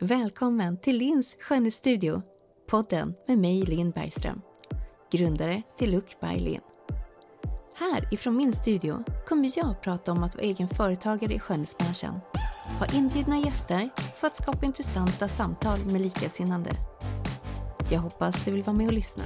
Välkommen till Linns skönhetsstudio, podden med mig Linn Bergström, grundare till Look by Linn. Här ifrån min studio kommer jag prata om att vara egen företagare i skönhetsbranschen, ha inbjudna gäster för att skapa intressanta samtal med likasinnande. Jag hoppas du vill vara med och lyssna.